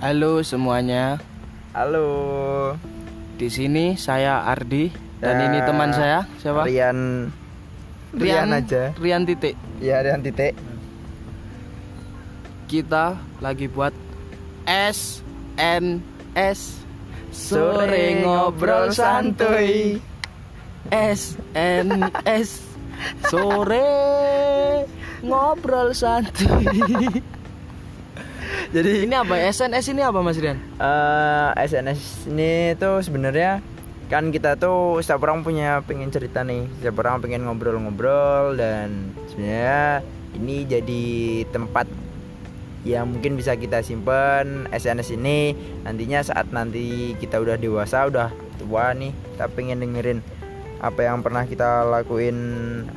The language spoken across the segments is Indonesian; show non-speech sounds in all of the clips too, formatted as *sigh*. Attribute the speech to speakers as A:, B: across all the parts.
A: Halo semuanya.
B: Halo.
A: Di sini saya Ardi dan
B: Ya,
A: ini teman saya siapa?
B: Rian. Rian, aja.
A: Rian titik.
B: Ya Rian titik.
A: Kita lagi buat S N S sore ngobrol santuy. S N S sore ngobrol santuy. *laughs*
B: Jadi
A: ini apa? SNS ini apa Mas Rian?
B: eh SNS ini tuh sebenarnya kan kita tuh setiap orang punya pengen cerita nih setiap orang pengen ngobrol-ngobrol dan sebenarnya ini jadi tempat yang mungkin bisa kita simpen SNS ini nantinya saat nanti kita udah dewasa udah tua nih kita pengen dengerin apa yang pernah kita lakuin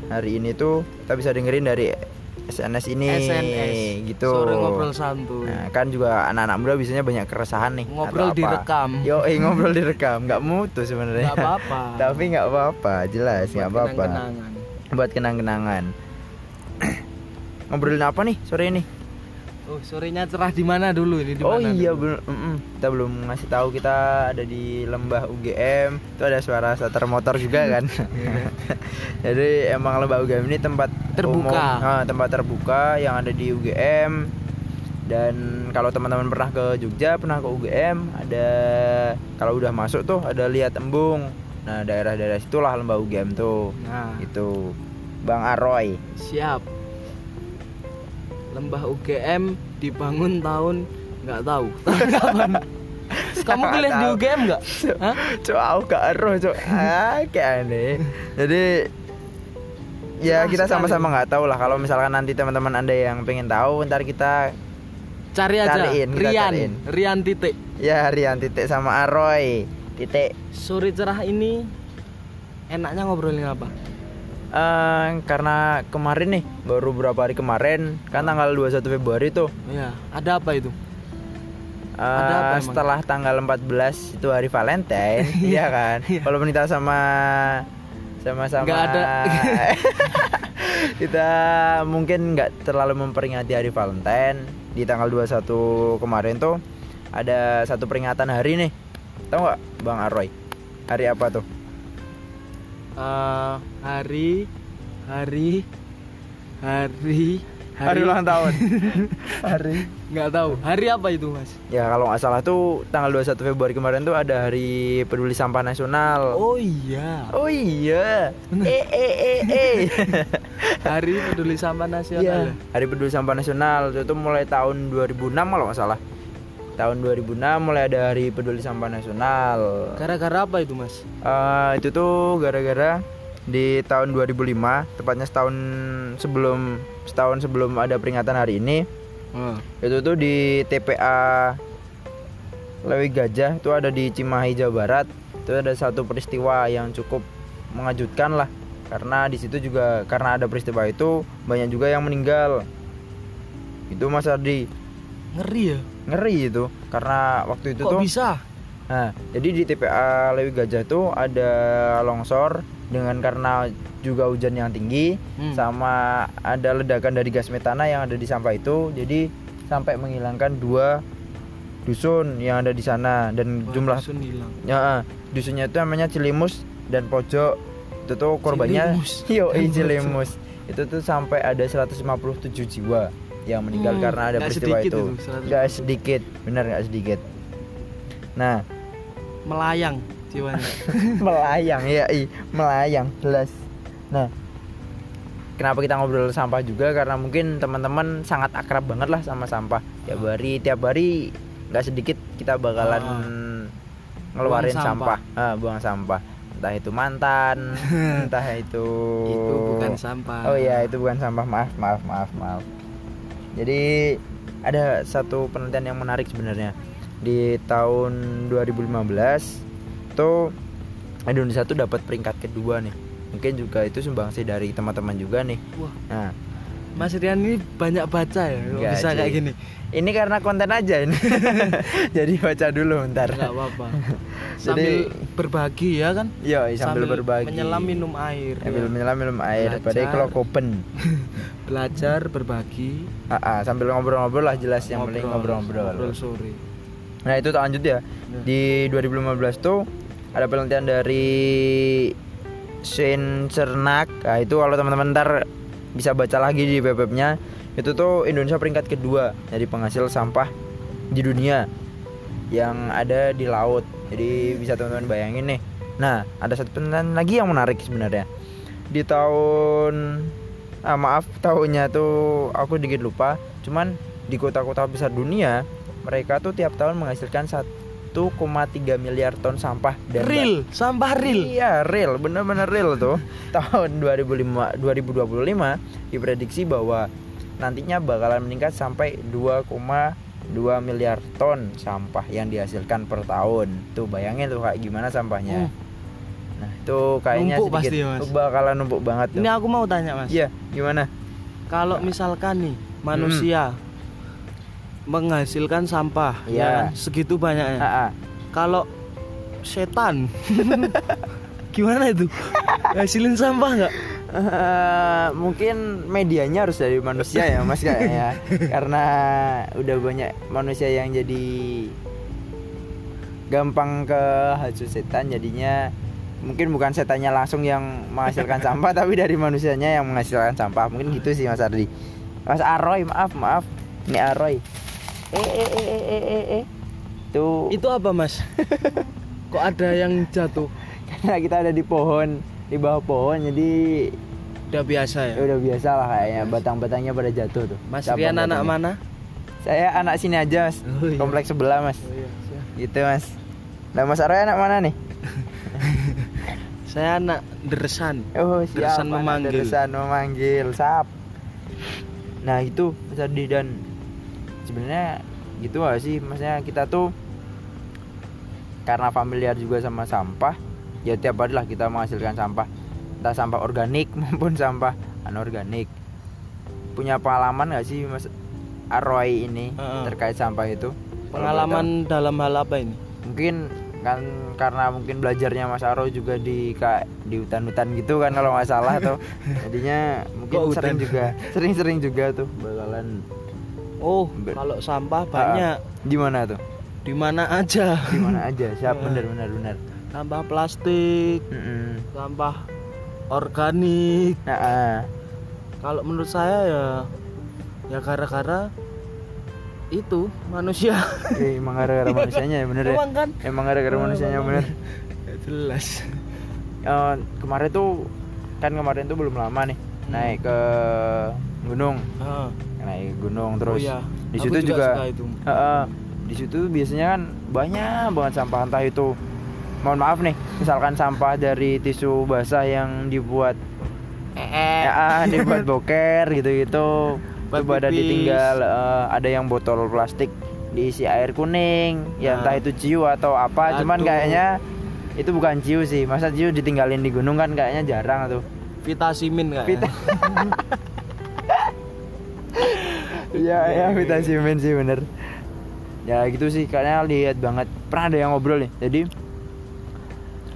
B: hari ini tuh kita bisa dengerin dari SNS ini
A: SNS
B: gitu
A: Sore ngobrol santuy.
B: Nah, kan juga anak-anak muda biasanya banyak keresahan nih.
A: Ngobrol direkam.
B: Yo, eh *laughs* ngobrol direkam, nggak mutu sebenarnya.
A: Nggak apa-apa. *laughs*
B: Tapi nggak apa-apa, jelas nggak apa-apa. Buat kenang-kenangan. *clears throat* Ngobrolin apa nih sore ini?
A: Oh, sorenya cerah di mana dulu ini di
B: oh iya, belum, mm-mm. kita belum ngasih tahu kita ada di lembah UGM. Itu ada suara starter motor juga *laughs* kan. *laughs* Jadi emang lembah UGM ini tempat
A: Terbuka.
B: umum, ah, tempat terbuka yang ada di UGM. Dan kalau teman-teman pernah ke Jogja, pernah ke UGM, ada kalau udah masuk tuh ada lihat embung. Nah, daerah-daerah situlah lembah UGM tuh.
A: Nah,
B: Itu Bang Aroy.
A: siap. Lembah UGM dibangun tahun nggak tahu. *laughs* Tahun kapan? Kamu kuliah di. UGM nggak?
B: Cok, aku gak eroh, cok. Ah, kayak aneh. Jadi ya kita sama-sama nggak tahu lah kalau misalkan nanti teman-teman Anda yang pengen tahu, ntar kita
A: Cari aja.
B: Cariin,
A: Rian,
B: cariin.
A: Rian titik.
B: ya Rian titik sama Aroy titik.
A: Sore cerah ini enaknya ngobrolin apa?
B: Eh, karena kemarin nih baru beberapa hari kemarin kan tanggal 21 Februari tuh.
A: Iya, ada apa itu?
B: eh,
A: Ada apa emang?
B: setelah tanggal 14 itu hari Valentine *laughs* iya kan? Walaupun kita sama sama-sama
A: Nggak ada. *laughs*
B: kita mungkin nggak terlalu memperingati hari Valentine. Di tanggal 21 kemarin tuh ada satu peringatan hari nih. Tahu nggak Bang Aroy? Hari apa tuh
A: Eh, hari hari hari
B: hari ulang tahun *laughs* hari
A: nggak tahu hari apa itu mas
B: Ya kalau nggak salah tuh tanggal 21 Februari kemarin tuh ada Hari Peduli Sampah Nasional.
A: oh iya
B: Oh iya. Eh eh eh eh. *laughs*
A: hari peduli sampah nasional ya?
B: Hari Peduli Sampah Nasional itu mulai tahun 2006 kalau nggak salah. Tahun 2006 mulai ada Hari Peduli Sampah Nasional.
A: gara-gara apa itu mas?
B: Eh, itu tuh gara-gara di tahun 2005, tepatnya setahun sebelum setahun sebelum ada peringatan hari ini,
A: oh.
B: itu tuh di TPA Lewi Gajah itu ada di Cimahi Jawa Barat. Itu ada satu peristiwa yang cukup mengejutkan lah. Karena di situ juga karena ada peristiwa itu banyak juga yang meninggal. Itu Mas Ardi
A: ngeri ya?
B: Ngeri itu karena waktu itu
A: kok
B: tuh
A: bisa?
B: Nah jadi di TPA Lewi Gajah itu ada longsor dengan karena juga hujan yang tinggi
A: Hmm.
B: sama ada ledakan dari gas metana yang ada di sampah itu. Jadi sampai menghilangkan dua dusun yang ada di sana dan
A: Wah,
B: jumlah
A: dusun hilang.
B: Ya dusunnya itu namanya Cilimus dan Pojok. Itu tuh korbannya
A: Cilimus. *laughs*
B: yo Cilimus. Itu tuh sampai ada 157 jiwa yang meninggal
A: Hmm,
B: karena ada peristiwa itu.
A: itu, 100.
B: nggak sedikit benar nggak sedikit. Nah.
A: Melayang jiwanya. *laughs*
B: Melayang ya i melayang jelas. Nah. Kenapa kita ngobrol sampah juga? Karena mungkin teman-teman sangat akrab banget lah sama sampah. Tiap hari tiap hari nggak sedikit kita bakalan
A: Ah.
B: ngeluarin
A: Buang
B: sampah, Ah, buang sampah. Entah itu mantan *laughs* entah itu
A: itu bukan sampah.
B: Oh iya itu bukan sampah. Maaf maaf maaf maaf jadi ada satu penelitian yang menarik sebenarnya. Di tahun 2015 tuh Indonesia tuh dapat peringkat kedua nih. Mungkin juga itu sumbangsi dari teman-teman juga nih.
A: Wah.
B: Nah
A: Mas Rian ini banyak baca ya
B: Nggak,
A: bisa kayak gini?
B: ini karena konten aja ini. *laughs* Jadi baca dulu ntar
A: nggak apa-apa. *laughs*
B: Jadi-
A: sambil berbagi ya kan?
B: Yo sambil, berbagi.
A: menyelam minum air
B: sambil
A: ya.
B: menyelam minum air
A: Belajar.
B: pada kalau kopen *laughs*
A: belajar berbagi.
B: Ah, ah, sambil ngobrol-ngobrol lah jelas yang penting ngobrol-ngobrol.
A: ngobrol sore.
B: Nah itu lanjut ya. Di 2015 tuh ada penelitian dari Shane Cernak. Nah itu kalau teman-teman ntar bisa baca lagi di webnya itu tuh Indonesia peringkat kedua dari penghasil sampah di dunia yang ada di laut. Jadi bisa teman-teman bayangin nih. Nah ada satu penelitian lagi yang menarik sebenarnya di tahun ah, maaf tahunnya tuh aku dikit lupa. Cuman di kota-kota besar dunia mereka tuh tiap tahun menghasilkan 1,3 miliar ton sampah dan
A: real sampah real
B: Iya, real, bener-bener real tuh. *laughs* Tahun 2005 2025 diprediksi bahwa nantinya bakalan meningkat sampai 2,2 miliar ton sampah yang dihasilkan per tahun. Tuh bayangin tuh kayak gimana sampahnya.
A: Hmm.
B: Nah, itu kayaknya
A: Numpuk
B: sedikit
A: pasti, Mas.
B: tuh bakalan numpuk banget tuh.
A: ini aku mau tanya mas
B: Iya, gimana?
A: kalau misalkan nih manusia menghasilkan sampah
B: Iya.
A: ya kan? segitu banyaknya.
B: Ah, ah.
A: kalau setan *laughs* gimana itu? Hasilin sampah nggak?
B: Eh, mungkin medianya harus dari manusia ya mas kayaknya *laughs* karena udah banyak manusia yang jadi gampang ke hasil setan jadinya mungkin bukan setannya langsung yang menghasilkan *laughs* sampah tapi dari manusianya yang menghasilkan sampah. Mungkin gitu sih mas Ardi. Mas Aroy maaf maaf. Ini Aroy eh eh eh eh eh eh, eh. tuh
A: itu apa mas *laughs* kok ada yang jatuh
B: karena kita ada di pohon di bawah pohon jadi
A: udah biasa ya
B: Ya udah biasa lah kayaknya batang-batangnya pada jatuh tuh.
A: mas
B: Cabang
A: Rian anak mana
B: Saya anak sini aja mas.
A: Oh, iya.
B: Kompleks sebelah mas.
A: Oh, iya.
B: Gitu mas. Nah mas Aroy anak mana nih? *laughs*
A: saya anak deresan
B: Oh siap.
A: Deresan
B: anak
A: memanggil.
B: Deresan memanggil. Sap. Nah itu mas Ardi dan sebenarnya gitu gak sih? Maksudnya kita tuh karena familiar juga sama sampah ya tiap hari lah kita menghasilkan sampah. Entah sampah organik *laughs* maupun sampah anorganik. Punya pengalaman gak sih mas Aroy ini
A: Heeh.
B: terkait sampah itu?
A: Pengalaman dalam hal apa ini?
B: Mungkin kan karena mungkin belajarnya Mas Aro juga di kayak di hutan-hutan gitu kan kalau nggak salah tuh. *laughs* Jadinya mungkin
A: Kok
B: sering
A: hutan?
B: juga sering-sering juga tuh bakalan
A: oh kalau sampah banyak.
B: Di mana tuh?
A: Di mana aja.
B: Di mana aja? Siap *laughs* benar benar benar.
A: Sampah plastik.
B: Mm-mm.
A: sampah organik.
B: Nah ah.
A: kalau menurut saya ya ya gara-gara itu manusia. *laughs*
B: Eh, emang gara-gara *laughs* manusianya ya bener ya?
A: Emang kan?
B: Emang gara-gara manusianya
A: emang.
B: bener
A: Ya, jelas.
B: Eh, kemarin tuh kan kemarin tuh belum lama nih. Naik ke gunung
A: Ah,
B: naik gunung
A: oh
B: terus
A: iya.
B: di
A: Aku
B: situ juga,
A: suka itu.
B: Heeh. di situ biasanya kan banyak banget sampah entah itu mohon maaf nih misalkan sampah dari tisu basah yang dibuat
A: Eh,
B: ya, ah, dibuat *laughs* boker gitu-gitu pada
A: pipis.
B: ditinggal eh, ada yang botol plastik diisi air kuning ya
A: Nah.
B: entah itu ciu atau apa cuman
A: Aduh.
B: kayaknya itu bukan ciu sih masa ciu ditinggalin di gunung kan kayaknya jarang tuh
A: vitamin kayaknya.
B: Vita- Iya ya vitamin sih bener Ya gitu sih kayaknya lihat banget Pernah ada yang ngobrol nih Jadi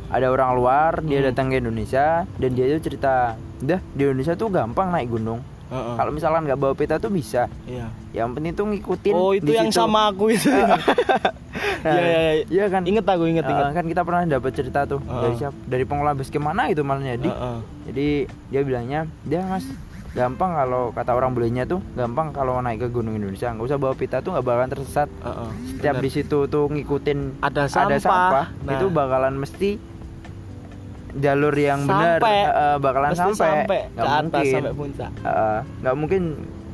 B: Ada orang luar Dia
A: Hmm.
B: datang ke Indonesia Dan dia tuh cerita Udah di Indonesia tuh gampang naik gunung
A: Heeh.
B: Kalau misalkan nggak bawa peta tuh bisa
A: Iya.
B: Yang penting tuh ngikutin
A: Oh itu yang
B: situ.
A: sama aku itu. *laughs* Iya iya iya.
B: Iya kan
A: Ingat aku inget
B: Eh,
A: inget.
B: Kan kita pernah dapat cerita tuh
A: Heeh.
B: Dari siapa Dari pengelola base camp mana gitu malah jadi
A: Heeh.
B: jadi dia bilangnya dia mas gampang kalau kata orang belinya tuh gampang kalau naik ke gunung Indonesia nggak usah bawa pita tuh nggak bakalan tersesat
A: Heeh.
B: setiap
A: Bener.
B: di situ tuh ngikutin
A: ada
B: ada
A: sampah,
B: sampah
A: Nah,
B: itu bakalan mesti jalur yang benar eh, bakalan
A: mesti
B: sampai
A: sampai ke
B: Nggak
A: atas
B: mungkin
A: sampai puncak.
B: Eh, nggak mungkin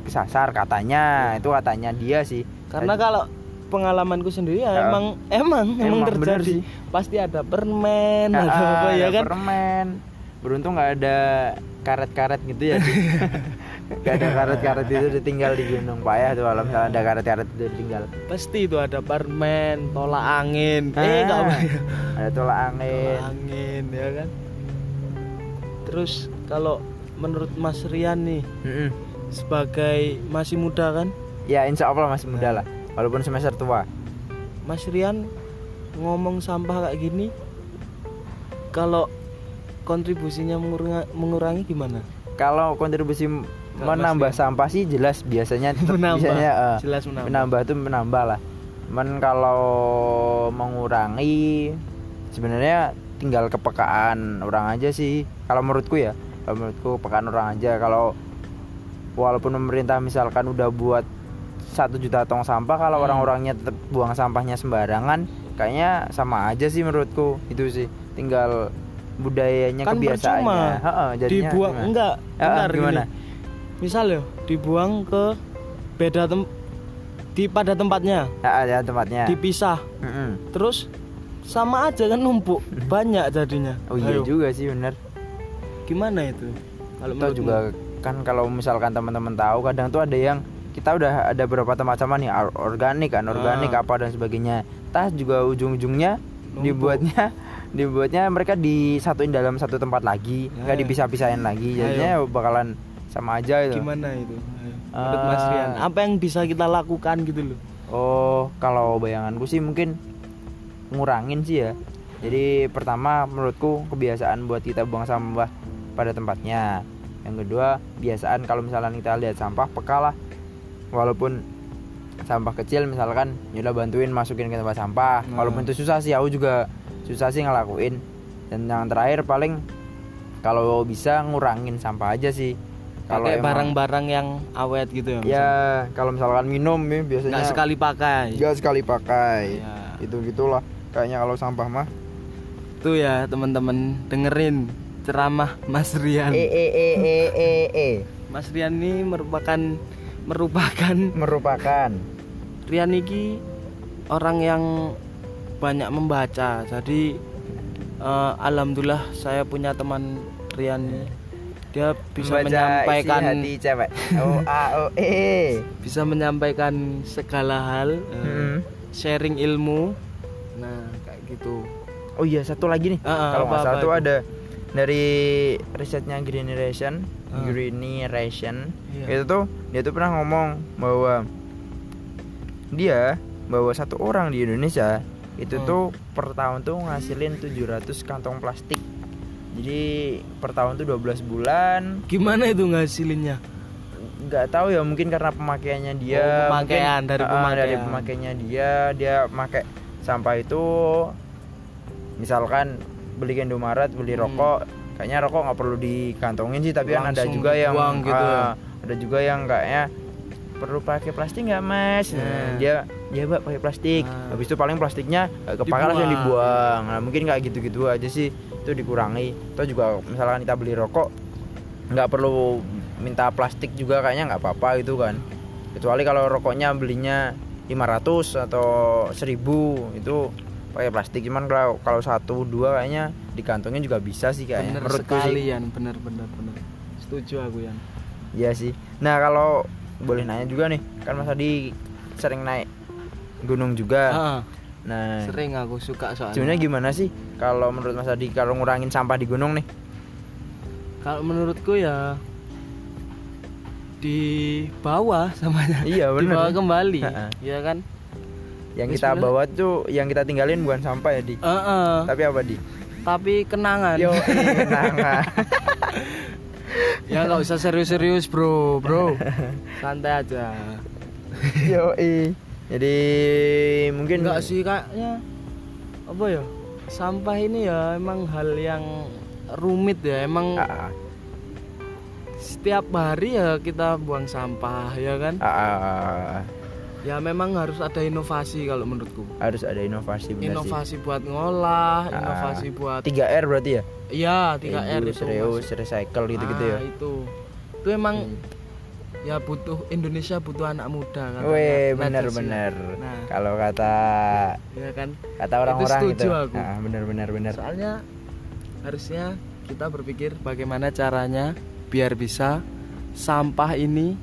B: kesasar katanya itu katanya dia sih
A: Karena kalau pengalamanku sendiri ya
B: Ya.
A: emang emang emang,
B: Emang
A: terjadi.
B: sih.
A: Pasti ada permen
B: Ah,
A: ada apa ya kan?
B: permen beruntung nggak ada karet-karet gitu ya. *laughs* Gak ada karet-karet itu ditinggal di gunung payah tuh kalau misalnya ada karet-karet itu ditinggal
A: Pasti itu ada permen, tolak angin. eh
B: Ah,
A: enggak apa.
B: ada tolak angin
A: Tolak angin ya kan. Terus kalau menurut Mas Rian nih
B: Mm-mm.
A: sebagai masih muda kan,
B: ya insya Allah masih muda lah walaupun semester tua.
A: Mas Rian ngomong sampah kayak gini kalau kontribusinya mengurangi, mengurangi gimana?
B: kalau kontribusi menambah
A: Mas,
B: sampah sih jelas biasanya *laughs*
A: menambah,
B: biasanya eh,
A: jelas menambah.
B: menambah tuh menambah lah. Cuman kalau mengurangi sebenarnya tinggal kepekaan orang aja sih. Kalau menurutku ya kalau menurutku kepekaan orang aja. Kalau walaupun pemerintah misalkan udah buat satu juta tong sampah kalau
A: Hmm.
B: orang-orangnya tetap buang sampahnya sembarangan kayaknya sama aja sih menurutku itu sih tinggal budayanya
A: Kan
B: kebiasaannya
A: percuma.
B: Jadinya
A: dibuang
B: gimana?
A: enggak benar
B: gimana?
A: gini. misal ya dibuang ke beda tem di pada tempatnya
B: ada tempatnya
A: dipisah
B: Mm-mm.
A: terus sama aja kan numpuk banyak jadinya
B: oh iya
A: Ayo,
B: juga sih bener
A: gimana itu kalau
B: juga kan kalau misalkan teman-teman tahu kadang tuh ada yang kita udah ada beberapa tempat-tempat nih or- organik kan organik
A: Ah.
B: apa dan sebagainya. Tas juga ujung-ujungnya dibuatnya *laughs* dibuatnya mereka disatuin dalam satu tempat lagi nggak
A: Ayo.
B: dipisah-pisahin lagi. Jadinya bakalan sama aja itu.
A: Gimana itu? Ayo, menurut
B: Ah.
A: Mas Rian. apa yang bisa kita lakukan gitu loh?
B: Oh kalau bayanganku sih mungkin ngurangin sih ya. Jadi pertama menurutku kebiasaan buat kita buang sampah pada tempatnya. Yang kedua biasaan kalau misalnya kita lihat sampah peka lah walaupun sampah kecil misalkan yaudah bantuin masukin ke tempat sampah.
A: Nah.
B: walaupun itu susah sih aku juga susah sih ngelakuin. Dan yang terakhir paling kalau bisa ngurangin sampah aja sih. Kalau
A: barang-barang yang awet gitu ya
B: ya kalau misalkan minum nih biasanya
A: nggak sekali pakai.
B: Nggak sekali pakai.
A: Ya.
B: itu gitulah. Kayaknya kalau sampah mah.
A: Tuh ya teman-teman dengerin ceramah Mas Rian.
B: e e e e e e
A: Mas Rian ini merupakan merupakan
B: merupakan
A: Rian ini orang yang banyak membaca. Jadi eh, alhamdulillah saya punya teman Rian. Dia bisa
B: membaca
A: menyampaikan
B: isi hati cewek o a o e
A: bisa menyampaikan segala hal, eh,
B: Hmm.
A: sharing ilmu. Nah, kayak gitu.
B: oh iya satu lagi nih
A: ah,
B: kalau nggak
A: apa-apa
B: salah tuh
A: itu?
B: ada dari risetnya Greeneration
A: Ah.
B: Greeneration
A: Iya.
B: itu tuh dia tuh pernah ngomong bahwa dia bahwa satu orang di Indonesia itu
A: Hmm.
B: tuh per tahun tuh ngasilin 700 kantong plastik jadi per tahun tuh 12 bulan
A: Gimana itu ngasilinnya?
B: nggak tahu ya mungkin karena pemakaiannya dia
A: Oh, pemakaian,
B: mungkin,
A: dari
B: ah,
A: pemakaian.
B: dari pemakaiannya dia dia pakai sampah itu misalkan beli Indomaret beli
A: Hmm.
B: rokok kayaknya rokok nggak perlu dikantongin sih tapi kan ada juga yang
A: gitu ya.
B: ah, ada juga yang kayaknya perlu pakai plastik nggak mas Nah,
A: Nah.
B: dia dia mbak pakai plastik
A: Ah.
B: habis itu paling plastiknya nggak kepake langsung
A: Dibuang.
B: nah mungkin kayak gitu-gitu aja sih itu dikurangi atau juga misalkan kita beli rokok nggak perlu minta plastik juga kayaknya nggak apa-apa gitu kan kecuali kalau rokoknya belinya 500 atau 1000 itu pakai plastik cuman kalau kalau satu dua kayaknya dikantongin juga bisa sih kayaknya
A: Bener
B: menurutku
A: sekali
B: sih
A: Yan, bener bener bener. Setuju aku Yan.
B: Iya sih nah kalau boleh nanya juga nih kan Mas Adi sering naik gunung juga
A: Ah,
B: nah
A: sering aku suka soalnya.
B: sebenarnya gimana sih kalau menurut Mas Adi kalau ngurangin sampah di gunung nih
A: Kalau menurutku ya di bawah samanya.
B: iya *laughs*
A: Di bawah
B: benar
A: kembali. Iya kan?
B: Yang
A: Ya,
B: kita
A: sebenarnya-
B: bawa tuh yang kita tinggalin bukan sampah ya di
A: Heeh.
B: tapi apa di
A: Tapi kenangan.
B: yo eh, nah, *laughs*
A: ya nggak usah serius-serius, Bro. Bro. *laughs* Santai aja.
B: yo eh. jadi mungkin
A: Enggak sih kayaknya apa ya? Sampah ini ya emang hal yang rumit ya. Emang
B: Ah, ah,
A: setiap hari ya kita buang sampah ya kan?
B: ah, ah.
A: Ya memang harus ada inovasi kalau menurutku.
B: harus ada inovasi benar
A: Inovasi buat ngolah,
B: Ah.
A: inovasi buat
B: sih 3R berarti ya
A: Iya, 3R
B: Reuse,
A: itu.
B: reuse, recycle gitu gitu ya
A: Ah, itu. Itu emang ya butuh Indonesia butuh anak muda kan.
B: Weh benar-benar
A: Nah.
B: kalau kata
A: Ya kan?
B: kata orang-orang
A: setuju
B: gitu
A: aku.
B: Ah, benar-benar benar
A: Soalnya harusnya kita berpikir bagaimana caranya biar bisa sampah ini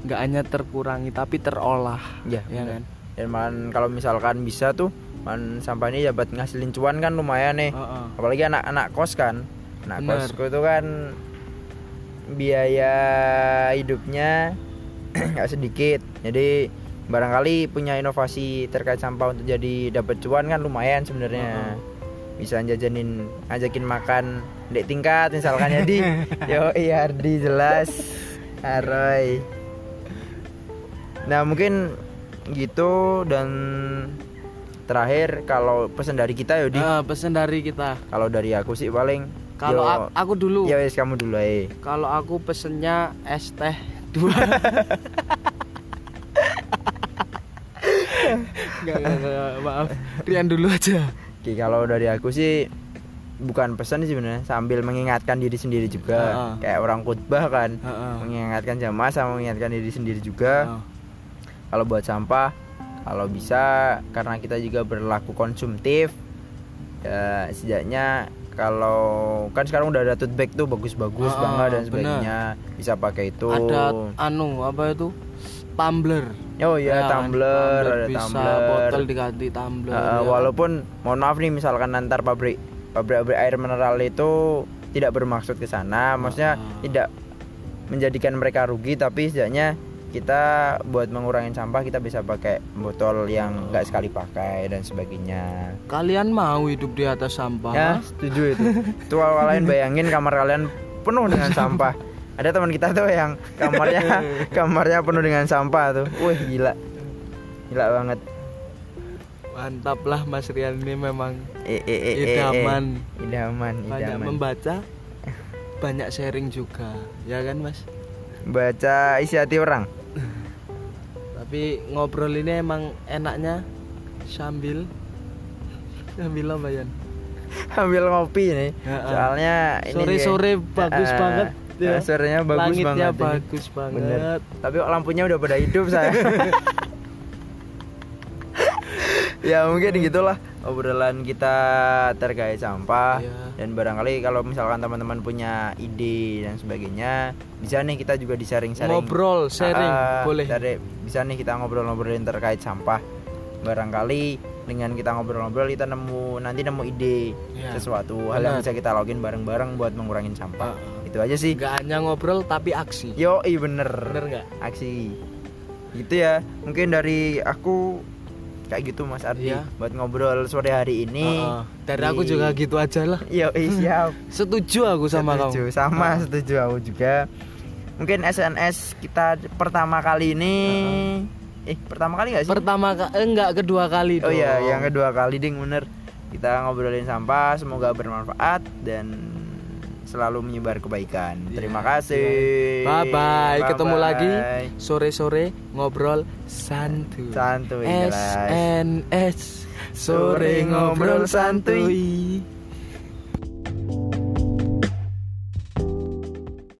A: nggak hanya terkurangi tapi terolah.
B: ya
A: Ya
B: benar.
A: kan?
B: dan malahan kalau misalkan bisa tuh man sampah ini dapat ngasilin cuan kan lumayan nih
A: Heeh.
B: apalagi anak-anak kos kan anak
A: Bener.
B: kosku itu kan biaya hidupnya *clears throat* nggak sedikit jadi barangkali punya inovasi terkait sampah untuk jadi dapat cuan kan lumayan sebenarnya bisa jajanin ajakin makan dek tingkat misalkan jadi yo iya Ardi jelas Aroy nah mungkin gitu dan terakhir kalau pesan dari kita Yodi
A: Eh, pesan dari kita.
B: Kalau dari aku sih paling
A: kalau
B: yo-
A: a- aku dulu.
B: Ya wes kamu dulu aja
A: kalau aku pesennya es teh dua Nggak, nggak, nggak, maaf. Rian dulu aja.
B: Oke, kalau dari aku sih bukan pesan sih sebenarnya sambil mengingatkan diri sendiri juga.
A: Heeh.
B: kayak orang khutbah kan
A: Heeh.
B: mengingatkan jamaah sama mengingatkan diri sendiri juga.
A: Heeh.
B: Kalau buat sampah kalau bisa karena kita juga berlaku konsumtif ya setidaknya kalau kan sekarang udah ada tote bag tuh bagus-bagus
A: Ah,
B: banget dan
A: bener.
B: sebagainya. Bisa pakai itu.
A: Ada anu apa itu? Tumbler.
B: Oh iya
A: Ya
B: tumbler ada
A: bisa
B: tumbler.
A: botol diganti tumbler
B: Uh,
A: ya
B: walaupun mohon maaf nih misalkan antar pabrik pabrik air mineral itu tidak bermaksud ke sana. Maksudnya
A: Ah.
B: tidak menjadikan mereka rugi tapi setidaknya kita buat mengurangi sampah kita bisa pakai botol yang nggak sekali pakai dan sebagainya.
A: Kalian mau hidup di atas sampah
B: ya setuju itu. Tuh kalian bayangin kamar kalian penuh dengan sampah. Ada teman kita tuh yang kamarnya *laughs* kamarnya penuh dengan sampah tuh. Wih gila. Gila banget.
A: Mantap lah Mas Rian ini memang
B: Eh, eh, eh, eh, eh.
A: idaman
B: idaman
A: banyak
B: idaman.
A: membaca *laughs* banyak sharing juga. Ya kan Mas
B: baca isi hati orang
A: tapi ngobrol ini emang enaknya sambil sambil apa Yan
B: ambil ngopi nih
A: Ya, ah.
B: soalnya ini
A: Sore-sore
B: kayak-
A: bagus
B: Ah,
A: banget ya.
B: sorenya bagus
A: langitnya
B: banget ini.
A: bagus banget
B: Bener. tapi lampunya udah pada hidup saya *laughs* *laughs* ya mungkin gitulah obrolan kita terkait sampah
A: Iya.
B: dan barangkali kalau misalkan teman-teman punya ide dan sebagainya bisa nih kita juga di sharing-sharing
A: ngobrol sharing
B: Ah,
A: boleh.
B: dari- bisa nih kita ngobrol-ngobrolin terkait sampah. Barangkali dengan kita ngobrol-ngobrol kita nemu nanti nemu ide
A: Iya.
B: sesuatu hal yang bisa kita lakuin bareng-bareng buat mengurangin sampah.
A: Ah,
B: itu aja sih.
A: Nggak hanya ngobrol tapi aksi.
B: Yo bener.
A: Bener nggak?
B: Aksi. Gitu ya. Mungkin dari aku kayak gitu Mas Ardi
A: Iya.
B: buat ngobrol sore hari ini.
A: Ah, dari aku juga gitu aja lah.
B: Yo *laughs* siap.
A: Setuju aku sama
B: setuju
A: kamu
B: sama
A: Ah.
B: setuju aku juga. Mungkin SNS kita pertama kali ini. Eh pertama kali nggak sih?
A: Pertama ka- eh, enggak kedua kali
B: oh iya yang kedua kali ding bener. Kita ngobrolin sampah semoga bermanfaat dan selalu menyebar kebaikan.
A: Iya,
B: terima kasih.
A: bye bye ketemu
B: Bye-bye.
A: lagi sore sore ngobrol santuy.
B: Santuy, jelas.
A: SNS sore ngobrol santuy